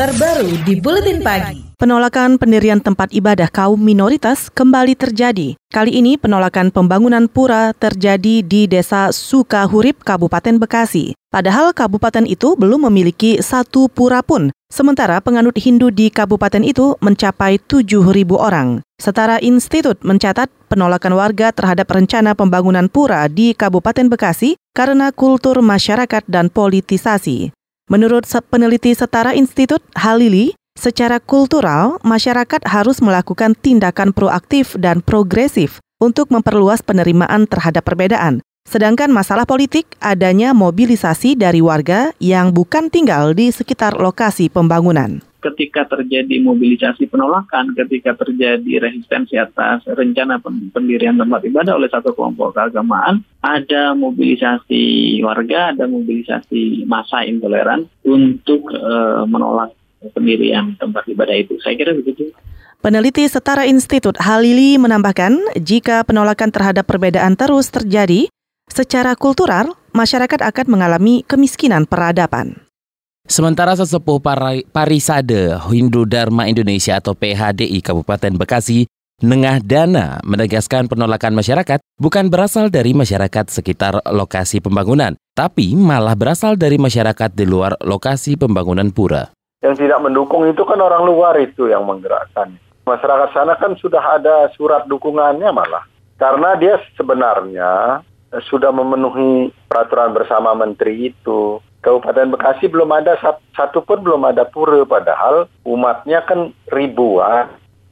terbaru di Buletin Pagi. Penolakan pendirian tempat ibadah kaum minoritas kembali terjadi. Kali ini penolakan pembangunan pura terjadi di Desa Sukahurip, Kabupaten Bekasi. Padahal kabupaten itu belum memiliki satu pura pun. Sementara penganut Hindu di kabupaten itu mencapai 7.000 orang. Setara Institut mencatat penolakan warga terhadap rencana pembangunan pura di Kabupaten Bekasi karena kultur masyarakat dan politisasi. Menurut peneliti Setara Institut Halili, Secara kultural, masyarakat harus melakukan tindakan proaktif dan progresif untuk memperluas penerimaan terhadap perbedaan. Sedangkan masalah politik adanya mobilisasi dari warga yang bukan tinggal di sekitar lokasi pembangunan ketika terjadi mobilisasi penolakan, ketika terjadi resistensi atas rencana pendirian tempat ibadah oleh satu kelompok keagamaan, ada mobilisasi warga, ada mobilisasi masa intoleran untuk e, menolak pendirian tempat ibadah itu. Saya kira begitu. Peneliti Setara Institut Halili menambahkan, jika penolakan terhadap perbedaan terus terjadi, secara kultural, masyarakat akan mengalami kemiskinan peradaban. Sementara sesepuh Parisade Hindu Dharma Indonesia atau PHDI Kabupaten Bekasi, Nengah Dana menegaskan penolakan masyarakat bukan berasal dari masyarakat sekitar lokasi pembangunan, tapi malah berasal dari masyarakat di luar lokasi pembangunan pura. Yang tidak mendukung itu kan orang luar itu yang menggerakkan. Masyarakat sana kan sudah ada surat dukungannya malah. Karena dia sebenarnya sudah memenuhi peraturan bersama menteri itu. Kabupaten Bekasi belum ada satu pun belum ada pura padahal umatnya kan ribuan.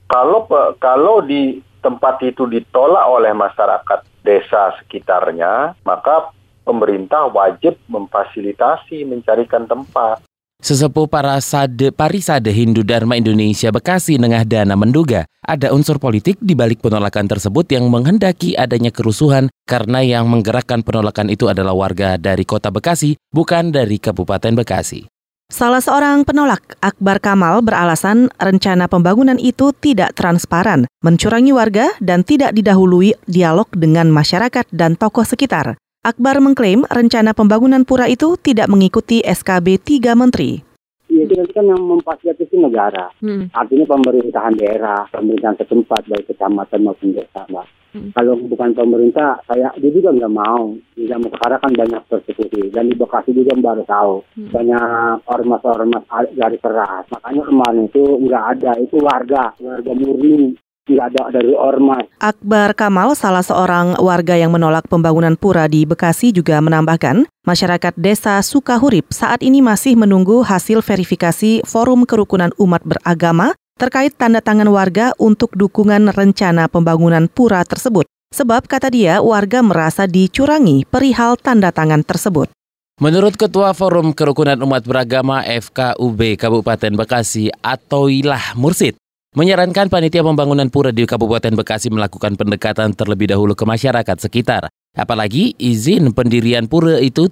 Kalau kalau di tempat itu ditolak oleh masyarakat desa sekitarnya, maka pemerintah wajib memfasilitasi mencarikan tempat. Sesepuh para sade, parisade Hindu Dharma Indonesia Bekasi Nengah Dana menduga ada unsur politik di balik penolakan tersebut yang menghendaki adanya kerusuhan karena yang menggerakkan penolakan itu adalah warga dari kota Bekasi, bukan dari Kabupaten Bekasi. Salah seorang penolak, Akbar Kamal, beralasan rencana pembangunan itu tidak transparan, mencurangi warga, dan tidak didahului dialog dengan masyarakat dan tokoh sekitar. Akbar mengklaim rencana pembangunan pura itu tidak mengikuti SKB tiga menteri. Ya, itu kan yang memfasilitasi negara. Hmm. Artinya pemerintahan daerah, pemerintahan setempat, baik kecamatan maupun desa, Mbak. Hmm. Kalau bukan pemerintah, saya dia juga nggak mau. Di sekarang kan banyak persekusi. Dan di Bekasi juga baru tahu. Hmm. Banyak ormas-ormas dari keras. Makanya kemarin itu nggak ada. Itu warga, warga murni tidak ada dari ormas. Akbar Kamal, salah seorang warga yang menolak pembangunan pura di Bekasi juga menambahkan, masyarakat desa Sukahurip saat ini masih menunggu hasil verifikasi Forum Kerukunan Umat Beragama terkait tanda tangan warga untuk dukungan rencana pembangunan pura tersebut. Sebab kata dia, warga merasa dicurangi perihal tanda tangan tersebut. Menurut Ketua Forum Kerukunan Umat Beragama FKUB Kabupaten Bekasi, Atoilah Mursid, menyarankan panitia pembangunan pura di Kabupaten Bekasi melakukan pendekatan terlebih dahulu ke masyarakat sekitar. Apalagi izin pendirian pura itu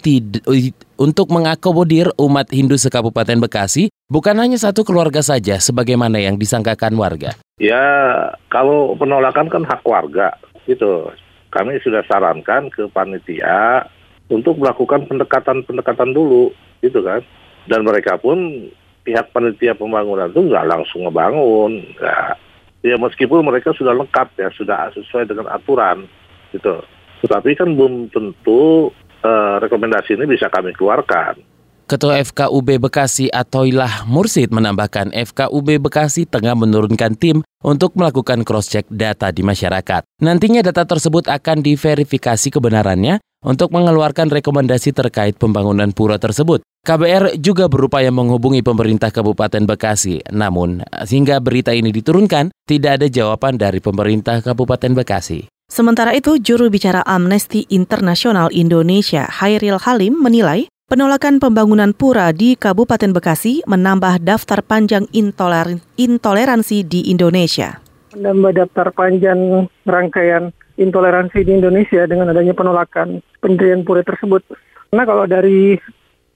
untuk mengakomodir umat Hindu sekabupaten Bekasi bukan hanya satu keluarga saja sebagaimana yang disangkakan warga. Ya, kalau penolakan kan hak warga, gitu. Kami sudah sarankan ke panitia untuk melakukan pendekatan-pendekatan dulu, gitu kan. Dan mereka pun pihak panitia pembangunan itu nggak langsung ngebangun, nggak. Ya meskipun mereka sudah lengkap ya, sudah sesuai dengan aturan, gitu. Tetapi kan belum tentu uh, rekomendasi ini bisa kami keluarkan. Ketua FKUB Bekasi Atoilah Mursid menambahkan FKUB Bekasi tengah menurunkan tim untuk melakukan cross-check data di masyarakat. Nantinya data tersebut akan diverifikasi kebenarannya untuk mengeluarkan rekomendasi terkait pembangunan pura tersebut. KBR juga berupaya menghubungi pemerintah Kabupaten Bekasi, namun hingga berita ini diturunkan, tidak ada jawaban dari pemerintah Kabupaten Bekasi. Sementara itu, juru bicara Amnesty Internasional Indonesia, Hairil Halim, menilai penolakan pembangunan pura di Kabupaten Bekasi menambah daftar panjang intoleransi di Indonesia. Menambah daftar panjang rangkaian intoleransi di Indonesia dengan adanya penolakan pendirian pura tersebut. Karena kalau dari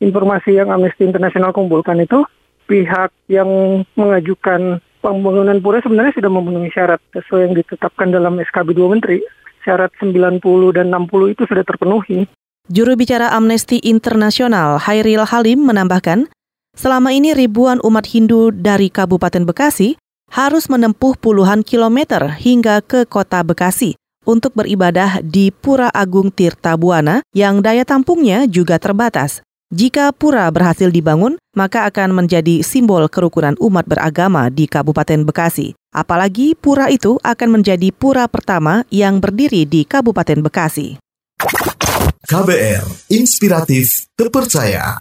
informasi yang Amnesty International kumpulkan itu, pihak yang mengajukan pembangunan pura sebenarnya sudah memenuhi syarat sesuai yang ditetapkan dalam SKB 2 Menteri. Syarat 90 dan 60 itu sudah terpenuhi. Juru bicara Amnesty International Hairil Halim menambahkan, Selama ini ribuan umat Hindu dari Kabupaten Bekasi harus menempuh puluhan kilometer hingga ke kota Bekasi untuk beribadah di Pura Agung Tirta Buana yang daya tampungnya juga terbatas. Jika pura berhasil dibangun, maka akan menjadi simbol kerukunan umat beragama di Kabupaten Bekasi. Apalagi pura itu akan menjadi pura pertama yang berdiri di Kabupaten Bekasi. KBR, inspiratif, terpercaya.